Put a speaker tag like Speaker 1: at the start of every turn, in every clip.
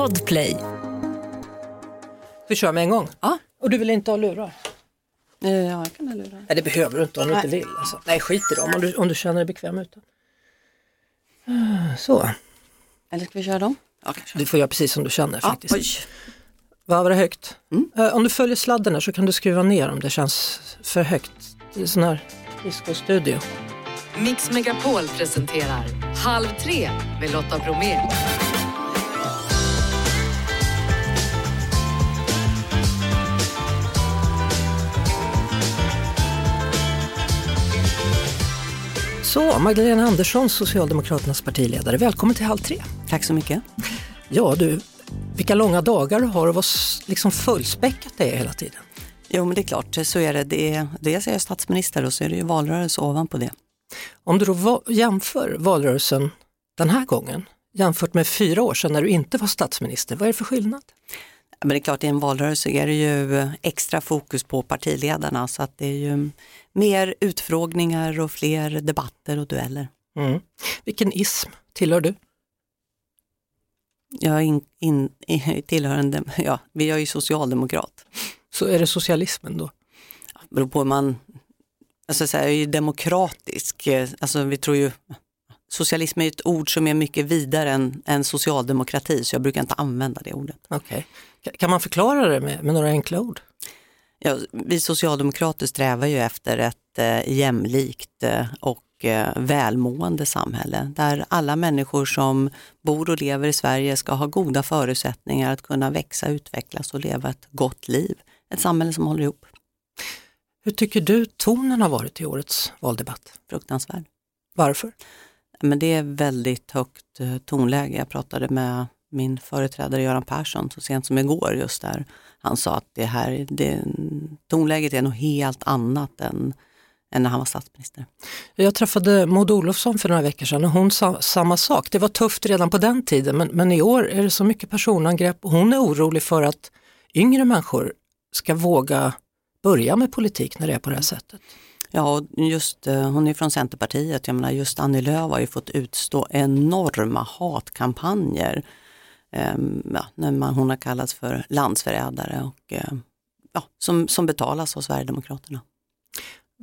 Speaker 1: Podplay.
Speaker 2: Vi kör med en gång.
Speaker 3: Ja.
Speaker 2: Och du vill inte ha lurar?
Speaker 3: Eh, Ja, jag kan ha lurar.
Speaker 2: Nej det behöver du inte om du inte vill. Alltså. Nej skit i dem om du, om du känner dig bekväm utan. Så,
Speaker 3: Eller ska vi köra dem? Ja, kanske.
Speaker 2: du får göra precis som du känner
Speaker 3: Ja,
Speaker 2: faktiskt.
Speaker 3: oj.
Speaker 2: Vad var det högt?
Speaker 3: Mm.
Speaker 2: Eh, om du följer sladden här så kan du skruva ner om det känns för högt. Det är sån här discostudio.
Speaker 1: Mix Megapol presenterar Halv tre med Lotta Bromé.
Speaker 2: Så, Magdalena Andersson, Socialdemokraternas partiledare. Välkommen till Halv tre.
Speaker 3: Tack så mycket.
Speaker 2: Ja du, vilka långa dagar du har och vad liksom fullspäckat det är hela tiden.
Speaker 3: Jo, men det är klart, så är det. det är, dels är jag statsminister och så är det ju valrörelse ovanpå det.
Speaker 2: Om du då va- jämför valrörelsen den här gången jämfört med fyra år sedan när du inte var statsminister, vad är det för skillnad?
Speaker 3: Men det är klart, i en valrörelse är det ju extra fokus på partiledarna så att det är ju mer utfrågningar och fler debatter och dueller.
Speaker 2: Mm. Vilken ism tillhör du?
Speaker 3: Jag är in, in, tillhör en, ja, vi är ju socialdemokrat.
Speaker 2: Så är det socialismen då?
Speaker 3: beror på hur man, alltså så här, jag är ju demokratisk, eh, alltså vi tror ju, socialism är ett ord som är mycket vidare än, än socialdemokrati så jag brukar inte använda det ordet.
Speaker 2: Ka- Kan man förklara det med, med några enkla ord?
Speaker 3: Ja, vi socialdemokrater strävar ju efter ett eh, jämlikt eh, och eh, välmående samhälle där alla människor som bor och lever i Sverige ska ha goda förutsättningar att kunna växa, utvecklas och leva ett gott liv. Ett samhälle som håller ihop,
Speaker 2: Hur tycker du tonen har varit i årets valdebatt?
Speaker 3: fruktansvärd.
Speaker 2: Varför?
Speaker 3: Men det är väldigt högt eh, tonläge. Jag pratade med min företrädare Göran Persson så sent som igår just där. Han sa att det här, det, tonläget är något helt annat än, än när han var statsminister.
Speaker 2: Jag träffade Maud Olofsson för några veckor sedan och hon sa samma sak. Det var tufft redan på den tiden men, men i år är det så mycket personangrepp och hon är orolig för att yngre människor ska våga börja med politik när det är på det här sättet.
Speaker 3: Ja, och just, eh, hon är från Centerpartiet. Jag menar, just Annie Lööf har ju fått utstå enorma hatkampanjer. Ehm, ja, när man, hon har kallats för landsförrädare och eh, ja, som, som betalas av Sverigedemokraterna.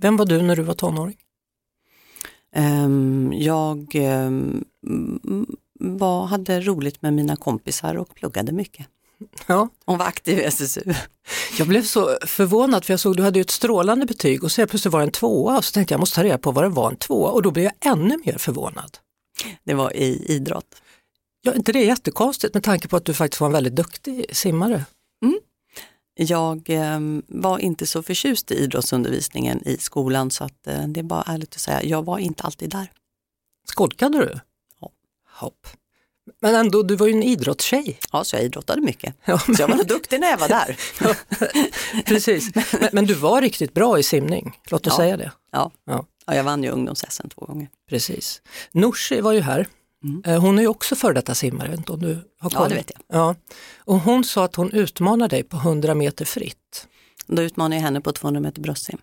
Speaker 2: Vem var du när du var tonåring?
Speaker 3: Ehm, jag ehm, var, hade roligt med mina kompisar och pluggade mycket.
Speaker 2: Ja,
Speaker 3: Hon var aktiv i SSU.
Speaker 2: jag blev så förvånad för jag såg du hade ju ett strålande betyg och så plötsligt var det en tvåa och så tänkte jag måste ta reda på vad det var en tvåa och då blev jag ännu mer förvånad.
Speaker 3: Det var i idrott.
Speaker 2: Ja, inte det är jättekonstigt med tanke på att du faktiskt var en väldigt duktig simmare.
Speaker 3: Jag ehm, var inte så förtjust i idrottsundervisningen i skolan så att, eh, det är bara ärligt att säga, jag var inte alltid där.
Speaker 2: Skolkade du?
Speaker 3: Ja.
Speaker 2: Hopp. Men ändå, du var ju en idrottstjej.
Speaker 3: Ja, så jag idrottade mycket.
Speaker 2: Ja,
Speaker 3: Så jag var nog duktig när jag var där.
Speaker 2: precis. Men, men du var riktigt bra i simning, låt oss
Speaker 3: Ja.
Speaker 2: säga det.
Speaker 3: Ja.
Speaker 2: Ja.
Speaker 3: Ja, jag vann ju ungdoms-SM två gånger.
Speaker 2: Precis. Nooshi var ju här.
Speaker 3: Mm.
Speaker 2: Eh, Hon är ju också före detta simmare, vet inte om du har koll?
Speaker 3: Ja, det vet jag.
Speaker 2: Ja. Och hon sa att hon utmanar dig på 100 meter fritt.
Speaker 3: Då utmanade jag henne på 200 meter bröstsim.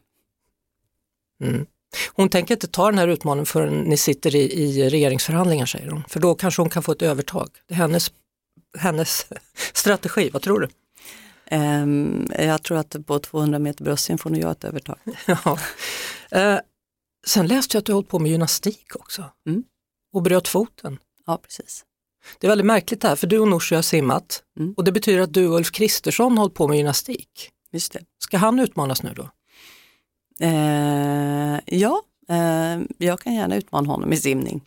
Speaker 2: Mm. Hon tänker inte ta den här utmaningen förrän ni sitter i, i regeringsförhandlingar säger hon, för då kanske hon kan få ett övertag. Det är hennes, hennes strategi, vad tror du?
Speaker 3: Ehm, jag tror att på 200 meter bröstsim får nog jag ett övertag.
Speaker 2: Ja. Eh, sen läste jag att du hållit på med gymnastik också
Speaker 3: Mm.
Speaker 2: och bröt foten.
Speaker 3: Ja, precis.
Speaker 2: Det är väldigt märkligt det här, för du och Nooshi har simmat
Speaker 3: Mm.
Speaker 2: och det betyder att du och Ulf Kristersson har hållit på med gymnastik.
Speaker 3: Just det.
Speaker 2: Ska han utmanas nu då?
Speaker 3: Eh, ja, eh, jag kan gärna utmana honom i simning.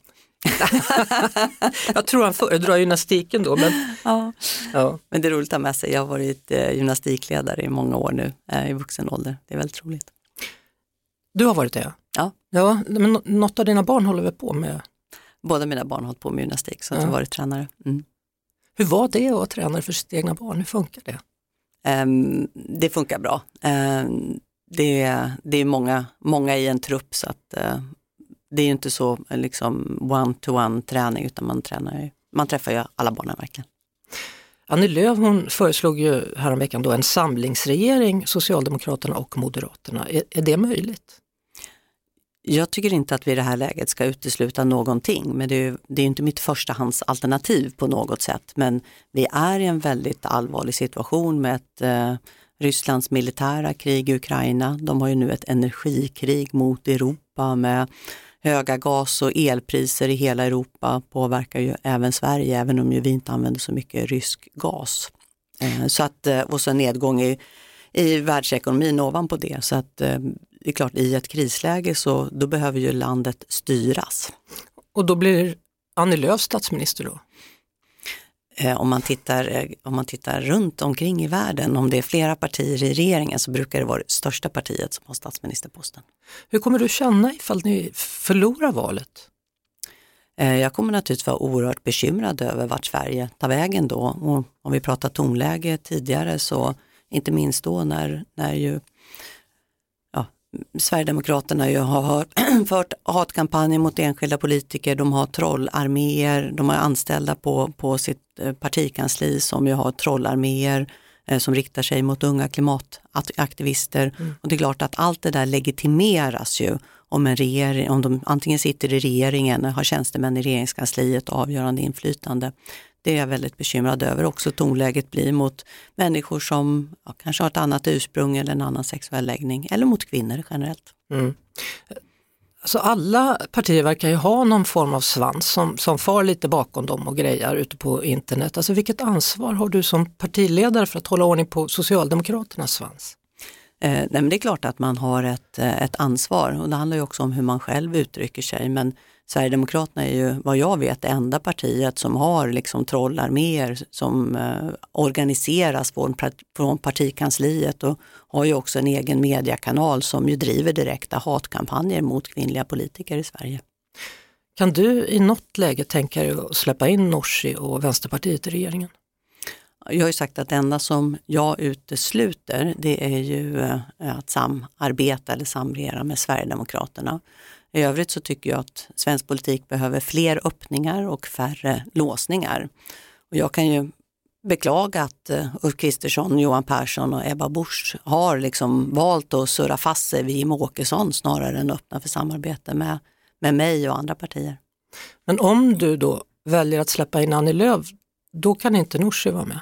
Speaker 2: Jag tror han föredrar gymnastiken då, men
Speaker 3: Ja.
Speaker 2: ja.
Speaker 3: Men det är roligt att ha med sig. Jag har varit eh, gymnastikledare i många år nu eh, i vuxen ålder. Det är väldigt roligt.
Speaker 2: Du har varit det?
Speaker 3: Ja.
Speaker 2: ja men nå- något av dina barn håller väl på med?
Speaker 3: Båda mina barn har hållit på med gymnastik så
Speaker 2: Ja.
Speaker 3: jag har varit tränare. Mm.
Speaker 2: Hur var det att vara tränare för sitt egna barn? Hur funkar det?
Speaker 3: Ehm, det funkar bra. Ehm, det, är- det är många, många i en trupp så att eh, det är ju inte så eh, liksom one-to-one träning utan man, tränar, ju- man träffar ju alla barnen verkligen.
Speaker 2: Annie Lööf hon föreslog ju häromveckan då en samlingsregering, Socialdemokraterna och Moderaterna. Är, är det möjligt?
Speaker 3: Jag tycker inte att vi i det här läget ska utesluta någonting, men det är, det är inte mitt förstahandsalternativ på något sätt. Men vi är i en väldigt allvarlig situation med ett eh, Rysslands militära krig i Ukraina. De har ju nu ett energikrig mot Europa med höga gas och elpriser i hela Europa påverkar ju även Sverige, även om ju vi inte använder så mycket rysk gas. Eh, så att, eh, och så en nedgång i, i världsekonomin ovanpå det. Så att eh, det är klart, i ett krisläge så då behöver ju landet styras.
Speaker 2: Och då blir Annie Lööf statsminister då?
Speaker 3: Eh, om man, tittar, eh, om man tittar runt omkring i världen, om det är flera partier i regeringen så brukar det vara det största partiet som har statsministerposten.
Speaker 2: Hur kommer du känna ifall ni förlorar valet?
Speaker 3: Eh, jag kommer naturligtvis vara oerhört bekymrad över vart Sverige tar vägen då. Och om vi pratar tonläge tidigare så inte minst då när, när ju Sverigedemokraterna ju har fört hatkampanjer mot enskilda politiker, de har trollarméer, de har anställda på, på sitt eh, partikansli som ju har trollarméer eh, som riktar sig mot unga klimataktivister. Mm. Och det är klart att allt det där legitimeras ju om en regering, om de antingen sitter i regeringen, har tjänstemän i regeringskansliet avgörande inflytande. Det är jag väldigt bekymrad över också tonläget blir mot människor som ja, kanske har ett annat ursprung eller en annan sexuell läggning eller mot kvinnor generellt. Mm.
Speaker 2: Alltså alla partier verkar ju ha någon form av svans som, som far lite bakom dem och grejar ute på internet. Alltså vilket ansvar har du som partiledare för att hålla ordning på Socialdemokraternas svans?
Speaker 3: Eh, nej men det är klart att man har ett, eh, ett ansvar och det handlar ju också om hur man själv uttrycker sig. Men Sverigedemokraterna är ju vad jag vet det enda partiet som har liksom trollarméer som eh, organiseras från, från partikansliet och har ju också en egen mediekanal som ju driver direkta hatkampanjer mot kvinnliga politiker i Sverige.
Speaker 2: Kan du i något läge tänka dig att släppa in Norsi och Vänsterpartiet i regeringen?
Speaker 3: Jag har ju sagt att det enda som jag utesluter det är ju eh, att samarbeta eller samregera med Sverigedemokraterna. I övrigt så tycker jag att svensk politik behöver fler öppningar och färre låsningar. Och jag kan ju beklaga att eh, Ulf Kristersson, Johan Persson och Ebba Busch har liksom valt att surra fast sig vid Jimmie Åkesson snarare än öppna för samarbete med, med mig och andra partier.
Speaker 2: Men om du då väljer att släppa in Annie Lööf, då kan inte Nooshi vara med?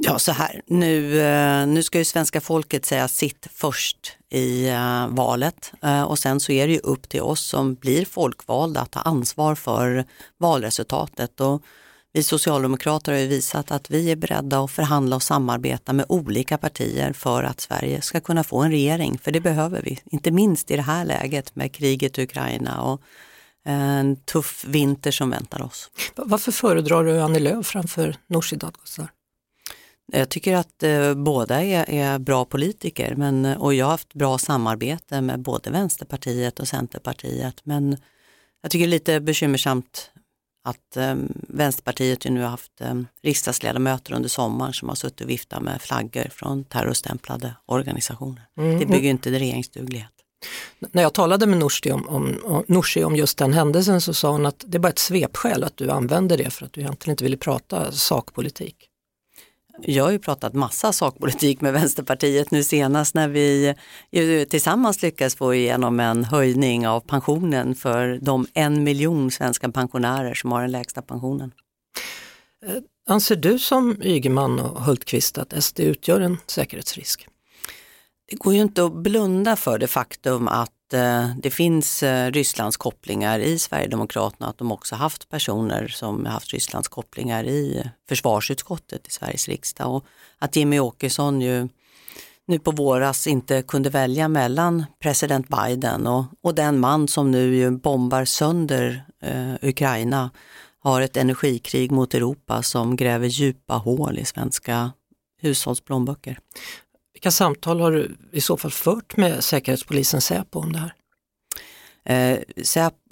Speaker 3: Ja, så här, nu, eh, nu ska ju svenska folket säga sitt först i eh, valet eh, och sen så är det ju upp till oss som blir folkvalda att ta ansvar för valresultatet. Och vi socialdemokrater har ju visat att vi är beredda att förhandla och samarbeta med olika partier för att Sverige ska kunna få en regering, för det behöver vi. Inte minst i det här läget med kriget i Ukraina och en tuff vinter som väntar oss.
Speaker 2: Varför föredrar du Annie Lööf framför Nooshi Dadgostar?
Speaker 3: Jag tycker att eh, båda är, är, bra politiker men, eh, och jag har haft bra samarbete med både Vänsterpartiet och Centerpartiet. Men jag tycker det är lite bekymmersamt att eh, Vänsterpartiet ju nu har haft eh, riksdagsledamöter under sommaren som har suttit och viftat med flaggor från terrorstämplade organisationer. Mm. Det bygger inte regeringsduglighet.
Speaker 2: När jag talade med Norsi om, om, Norsi om just den händelsen så sa hon att det är bara ett svepskäl att du använder det för att du egentligen inte ville prata sakpolitik.
Speaker 3: Jag har ju pratat massa sakpolitik med Vänsterpartiet nu senast när vi tillsammans lyckades få igenom en höjning av pensionen för de en miljon svenska pensionärer som har den lägsta pensionen.
Speaker 2: Eh, anser du som Ygeman och Hultqvist att SD utgör en säkerhetsrisk?
Speaker 3: Det går ju inte att blunda för det faktum att Eh, det finns eh, Rysslands kopplingar i Sverigedemokraterna, att de också haft personer som haft Rysslands kopplingar i försvarsutskottet i Sveriges riksdag och att Jimmy Åkesson ju nu på våras inte kunde välja mellan president Biden och, och den man som nu ju bombar sönder eh, Ukraina har ett energikrig mot Europa som gräver djupa hål i svenska hushållsplånböcker.
Speaker 2: Vilka samtal har du i så fall fört med Säkerhetspolisen Säpo om det här?
Speaker 3: Eh,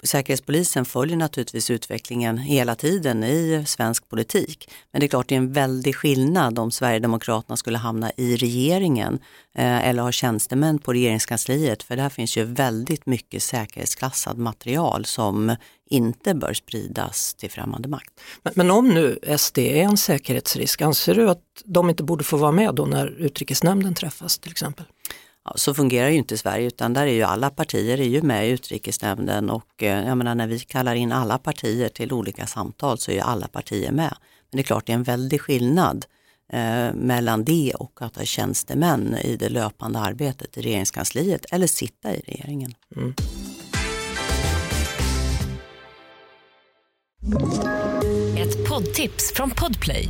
Speaker 3: Säkerhetspolisen följer naturligtvis utvecklingen hela tiden i svensk politik. Men det är klart det är en väldig skillnad om Sverigedemokraterna skulle hamna i regeringen eh, eller ha tjänstemän på regeringskansliet. För där finns ju väldigt mycket säkerhetsklassad material som inte bör spridas till främmande makt.
Speaker 2: Men, men, om nu SD är en säkerhetsrisk, anser du att de inte borde få vara med då när utrikesnämnden träffas till exempel?
Speaker 3: Så fungerar ju inte Sverige utan där är ju alla partier är ju med i utrikesnämnden och eh, jag menar när vi kallar in alla partier till olika samtal så är ju alla partier med. Men det är klart det är en väldig skillnad eh, mellan det och att ha tjänstemän i det löpande arbetet i regeringskansliet eller sitta i regeringen. Mm.
Speaker 1: Ett poddtips från Podplay.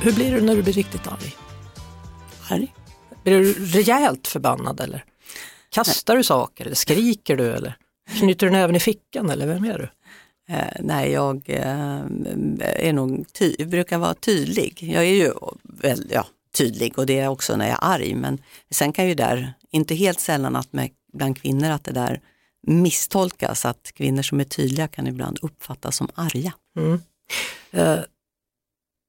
Speaker 2: Hur blir du när du blir riktigt arg?
Speaker 3: Arg?
Speaker 2: Blir du rejält förbannad eller? Kastar du saker eller skriker du eller knyter du näven i fickan eller vem är du?
Speaker 3: Eh, nej, jag eh, är nog ty brukar vara tydlig. Jag är ju väl, ja, tydlig och det är också när jag är arg. Men sen kan ju där, inte helt sällan att med, bland kvinnor att det där misstolkas, att kvinnor som är tydliga kan ibland uppfattas som arga. Mm.
Speaker 2: Eh,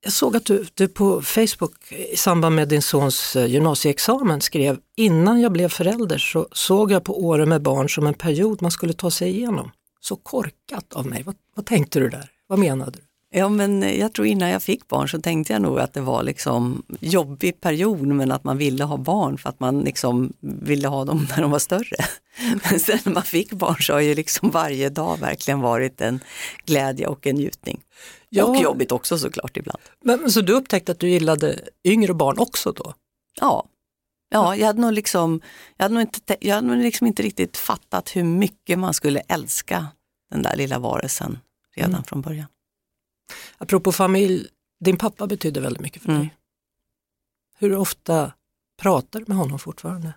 Speaker 2: jag såg att du, du, på Facebook i samband med din sons eh, gymnasieexamen skrev innan jag blev förälder så såg jag på åren med barn som en period man skulle ta sig igenom. Så korkat av mig. Vad, vad tänkte du där? Vad menade du?
Speaker 3: Ja men eh, jag tror innan jag fick barn så tänkte jag nog att det var liksom jobbig period men att man ville ha barn för att man liksom ville ha dem när de var större. Men sen när man fick barn så har ju liksom varje dag verkligen varit en glädje och en njutning. Ja. Och jobbigt också såklart ibland.
Speaker 2: Men, så du upptäckte att du gillade yngre barn också då?
Speaker 3: Ja, ja jag hade nog, liksom, jag hade nog, inte, jag hade nog liksom inte riktigt fattat hur mycket man skulle älska den där lilla varelsen redan mm. från början.
Speaker 2: Apropå familj, din pappa betyder väldigt mycket för mm. dig. Hur ofta pratar du med honom fortfarande?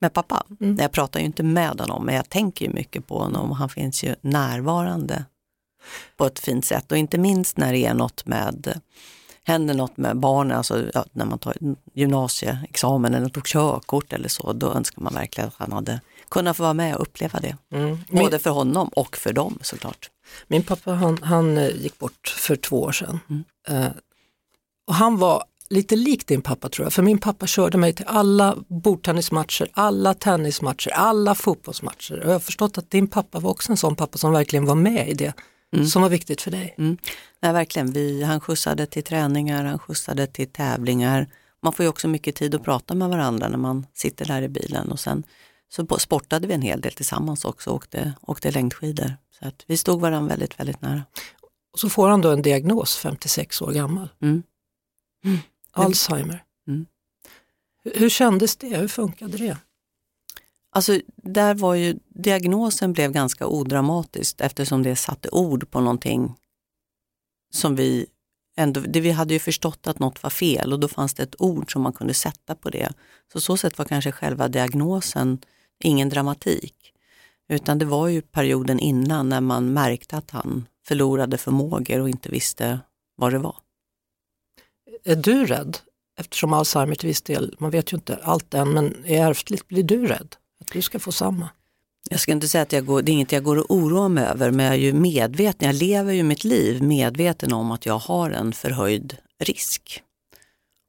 Speaker 3: Med pappa? Mm. Jag pratar ju inte med honom men jag tänker ju mycket på honom och han finns ju närvarande på ett fint sätt och inte minst när det är något med händer något med barnen, alltså ja, när man tar gymnasieexamen eller tog körkort eller så, då önskar man verkligen att han hade kunnat få vara med och uppleva det. Mm. Både Min... för honom och för dem såklart.
Speaker 2: Min pappa han, han eh, gick bort för två år sedan. Mm. Uh, och han var lite lik din pappa tror jag, för min pappa körde mig till alla bordtennismatcher, alla tennismatcher, alla fotbollsmatcher. Och jag har förstått att din pappa var också en sån pappa som verkligen var med i det mm. som var viktigt för dig. Mm.
Speaker 3: Nej, verkligen, Vi, han skjutsade till träningar, han skjutsade till tävlingar. Man får ju också mycket tid att prata med varandra när man sitter där i bilen och sen så sportade vi en hel del tillsammans också och åkte, åkte längdskidor. Så att vi stod varandra väldigt, väldigt nära.
Speaker 2: Och så får han då en diagnos, 56 år gammal. Mm. Alzheimer. Mm. Hur kändes det? Hur funkade det?
Speaker 3: Alltså, där var ju, diagnosen blev ganska odramatiskt eftersom det satte ord på någonting som vi ändå, det vi hade ju förstått att något var fel och då fanns det ett ord som man kunde sätta på det. Så så sätt var kanske själva diagnosen ingen dramatik. Utan det var ju perioden innan när man märkte att han förlorade förmågor och inte visste vad det var.
Speaker 2: Är du rädd? Eftersom Alzheimer till viss del, man vet ju inte allt än, men är ärftligt, blir du rädd? Du ska få samma?
Speaker 3: Jag ska inte säga att jag går, det är inget jag går och oroar mig över, men jag är ju medveten, jag lever ju mitt liv medveten om att jag har en förhöjd risk.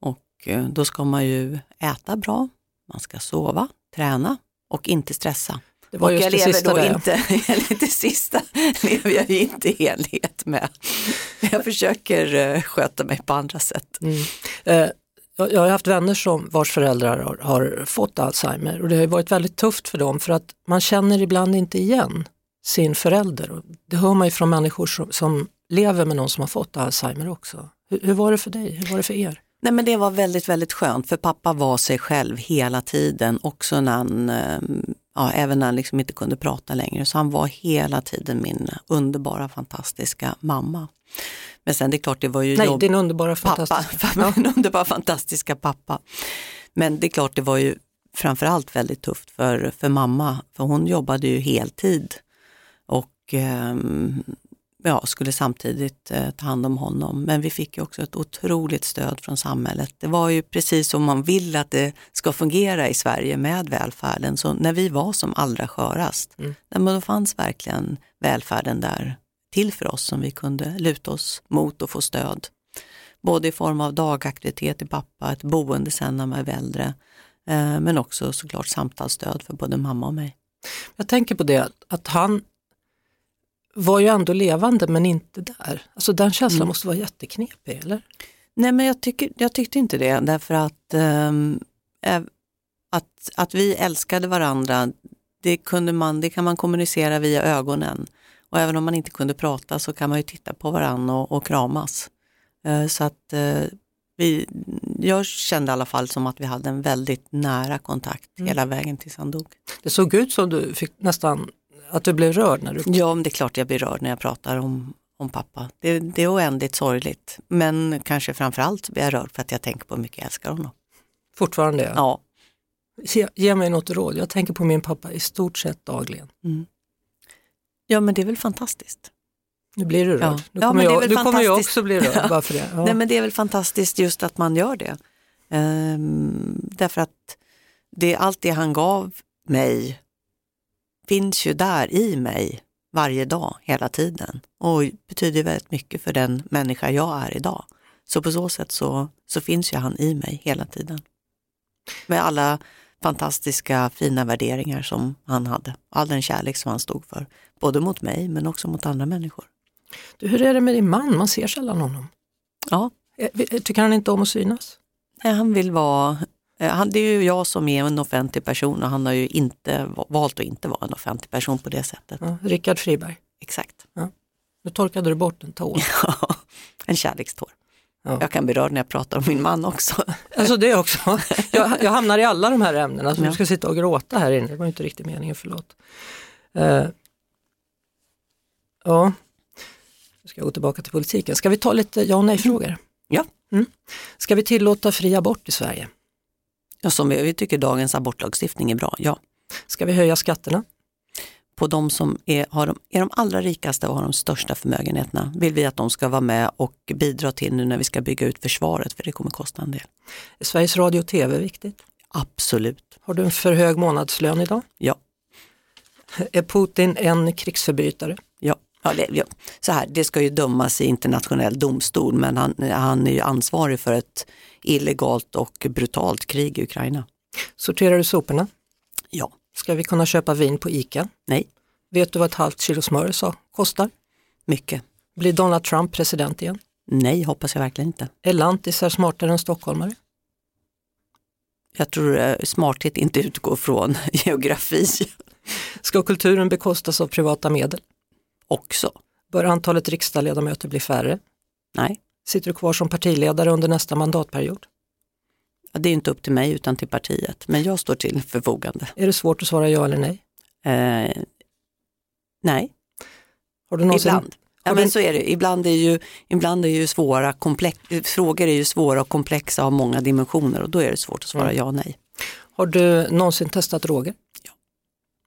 Speaker 3: Och eh, då ska man ju äta bra, man ska sova, träna och inte stressa.
Speaker 2: Det var just
Speaker 3: och jag
Speaker 2: det
Speaker 3: lever
Speaker 2: sista
Speaker 3: då där. inte, det sista lever jag ju inte i enlighet med. Jag försöker uh, sköta mig på andra sätt. Mm.
Speaker 2: Jag har haft vänner som vars föräldrar har, har, fått Alzheimer och det har varit väldigt tufft för dem för att man känner ibland inte igen sin förälder. Och det hör man ju från människor som, som lever med någon som har fått Alzheimer också. Hur, hur var det för dig? Hur var det för er?
Speaker 3: Nej men det var väldigt, väldigt skönt för pappa var sig själv hela tiden, också när han, ehm, ja, även när han liksom inte kunde prata längre. Så han var hela tiden min underbara, fantastiska mamma. Men sen det är klart, det var ju
Speaker 2: Nej,
Speaker 3: jobb...
Speaker 2: din underbara, fantastiska
Speaker 3: pappa. min underbara, fantastiska pappa. Men det är klart, det var ju framförallt väldigt tufft för, för mamma, för hon jobbade ju heltid. Och eh, ja, skulle samtidigt eh, ta hand om honom. Men vi fick ju också ett otroligt stöd från samhället. Det var ju precis som man vill att det ska fungera i Sverige med välfärden. Så när vi var som allra skörast, mm. då fanns verkligen välfärden där till för oss som vi kunde luta oss mot och få stöd. Både i form av dagaktivitet till pappa, ett boende sen när man är äldre, eh, men också såklart samtalsstöd för både mamma och mig.
Speaker 2: Jag tänker på det att han var ju ändå levande men inte där. Alltså den känslan mm. måste vara jätteknepig, eller?
Speaker 3: Nej men jag, tycker, jag tyckte inte det därför att, ähm, att, att vi älskade varandra, det, kunde man, det kan man kommunicera via ögonen. Och även om man inte kunde prata så kan man ju titta på varandra och, och kramas. Äh, så att äh, vi, jag kände i alla fall som att vi hade en väldigt nära kontakt mm. hela vägen tills han dog.
Speaker 2: Det såg ut som du fick nästan att du blev rörd? när du...
Speaker 3: Ja, det är klart jag blir rörd när jag pratar om, om pappa. Det, det är oändligt sorgligt. Men kanske framförallt blir jag rörd för att jag tänker på hur mycket jag älskar honom.
Speaker 2: Fortfarande? Ja.
Speaker 3: ja.
Speaker 2: Ge, ge mig något råd. Jag tänker på min pappa i stort sett dagligen. Mm.
Speaker 3: Ja, men det är väl fantastiskt.
Speaker 2: Nu blir du rörd. Ja. Nu kommer, ja, jag, nu kommer jag också bli rörd. Bara för det.
Speaker 3: Ja. Nej, men det är väl fantastiskt just att man gör det. Ehm, därför att det, allt det han gav mig finns ju där i mig varje dag, hela tiden och betyder väldigt mycket för den människa jag är idag. Så på så sätt så, så finns ju han i mig hela tiden. Med alla fantastiska fina värderingar som han hade, all den kärlek som han stod för, både mot mig men också mot andra människor.
Speaker 2: Du, hur är det med din man? Man ser sällan honom.
Speaker 3: Ja.
Speaker 2: Eh, tycker han inte om att synas?
Speaker 3: Nej, han vill vara Eh, det är ju jag som är en offentlig person och han har ju inte valt att inte vara en offentlig person på det sättet.
Speaker 2: Ja, Rickard Friberg.
Speaker 3: Exakt.
Speaker 2: Ja. Nu torkade du bort en tår.
Speaker 3: Ja, en kärlekstår. Ja. Jag kan bli rörd när jag pratar om min man också.
Speaker 2: Alltså det också. Jag, jag hamnar i alla de här ämnena så ja. du ska sitta och gråta här inne, det var inte riktigt meningen, förlåt. Uh, ja, nu ska jag gå tillbaka till politiken. Ska vi ta lite ja och nej-frågor?
Speaker 3: Ja.
Speaker 2: Mm. Ska vi tillåta fri abort i Sverige?
Speaker 3: Ja, som vi, vi tycker dagens abortlagstiftning är bra, ja.
Speaker 2: Ska vi höja skatterna?
Speaker 3: På de som är, har de, är de allra rikaste och har de största förmögenheterna vill vi att de ska vara med och bidra till nu när vi ska bygga ut försvaret, för det kommer kosta en del.
Speaker 2: Är Sveriges Radio och TV viktigt?
Speaker 3: Absolut.
Speaker 2: Har du en för hög månadslön idag?
Speaker 3: Ja.
Speaker 2: Är Putin en krigsförbrytare?
Speaker 3: Ja. Ja, det, ja. Så här, det ska ju dömas i internationell domstol men han, han är ju ansvarig för ett illegalt och brutalt krig i Ukraina.
Speaker 2: Sorterar du soporna?
Speaker 3: Ja.
Speaker 2: Ska vi kunna köpa vin på ICA?
Speaker 3: Nej.
Speaker 2: Vet du vad ett halvt kilo smör så kostar?
Speaker 3: Mycket.
Speaker 2: Blir Donald Trump president igen?
Speaker 3: Nej, hoppas jag verkligen inte.
Speaker 2: Är lantisar smartare än stockholmare?
Speaker 3: Jag tror eh, smarthet inte utgår från geografi.
Speaker 2: Ska kulturen bekostas av privata medel?
Speaker 3: Också.
Speaker 2: Bör antalet riksdagsledamöter bli färre?
Speaker 3: Nej.
Speaker 2: Sitter du kvar som partiledare under nästa mandatperiod?
Speaker 3: Det är inte upp till mig utan till partiet, men jag står till förfogande.
Speaker 2: Är det svårt att svara ja eller nej?
Speaker 3: Eh, nej.
Speaker 2: Har du någonsin...
Speaker 3: Ibland. Ja, men så är det. Ibland är ju, ibland är ju svåra komplex, frågor är ju svåra och komplexa av många dimensioner och då är det svårt att svara mm. ja och nej.
Speaker 2: Har du någonsin testat droger?
Speaker 3: Ja.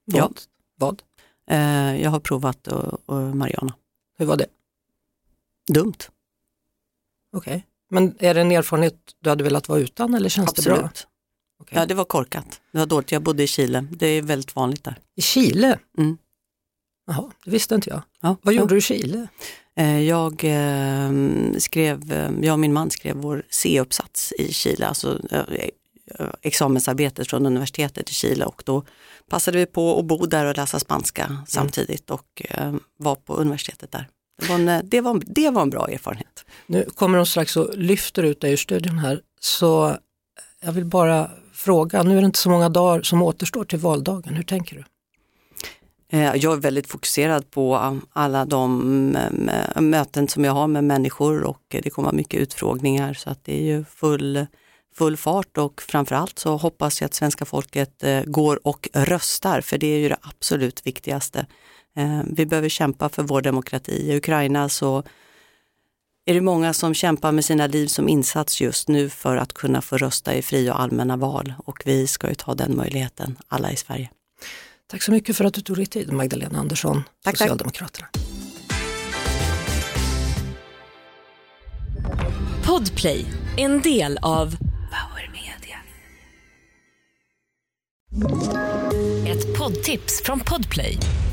Speaker 2: Vad? Ja. Vad?
Speaker 3: Eh, jag har provat och, och Mariana.
Speaker 2: Hur var det?
Speaker 3: Dumt.
Speaker 2: Okej, okay. Men är det en erfarenhet du hade velat vara utan eller känns
Speaker 3: Absolut.
Speaker 2: det bra?
Speaker 3: Okay. Ja, det var korkat. Det var dåligt. Jag bodde i Chile. Det är väldigt vanligt där.
Speaker 2: I Chile?
Speaker 3: Mm.
Speaker 2: Jaha, det visste inte jag.
Speaker 3: Ja.
Speaker 2: Vad gjorde ja. du i Chile?
Speaker 3: Eh, jag ehm, skrev, eh, jag och min man skrev vår C-uppsats i Chile, alltså examensarbetet från universitetet i Chile och då passade vi på att bo där och läsa spanska mm. samtidigt och var på universitetet där. Det var, en, det, var, det var en bra erfarenhet.
Speaker 2: Nu kommer de strax och lyfter ut dig ur studion här, så jag vill bara fråga, nu är det inte så många dagar som återstår till valdagen, hur tänker du?
Speaker 3: Eh, jag är väldigt fokuserad på alla de eh, möten som jag har med människor och det kommer mycket utfrågningar så att det är ju full, full fart och framförallt så hoppas jag att svenska folket eh, går och röstar för det är ju det absolut viktigaste. Eh, vi behöver kämpa för vår demokrati. I Ukraina så är det många som kämpar med sina liv som insats just nu för att kunna få rösta i fria och allmänna val och vi ska ju ta den möjligheten, alla i Sverige.
Speaker 2: Tack så mycket för att du tog dig tid Magdalena Andersson,
Speaker 3: tack,
Speaker 2: Socialdemokraterna.
Speaker 3: Tack.
Speaker 1: Podplay, en del av Power Media. Ett poddtips från Podplay.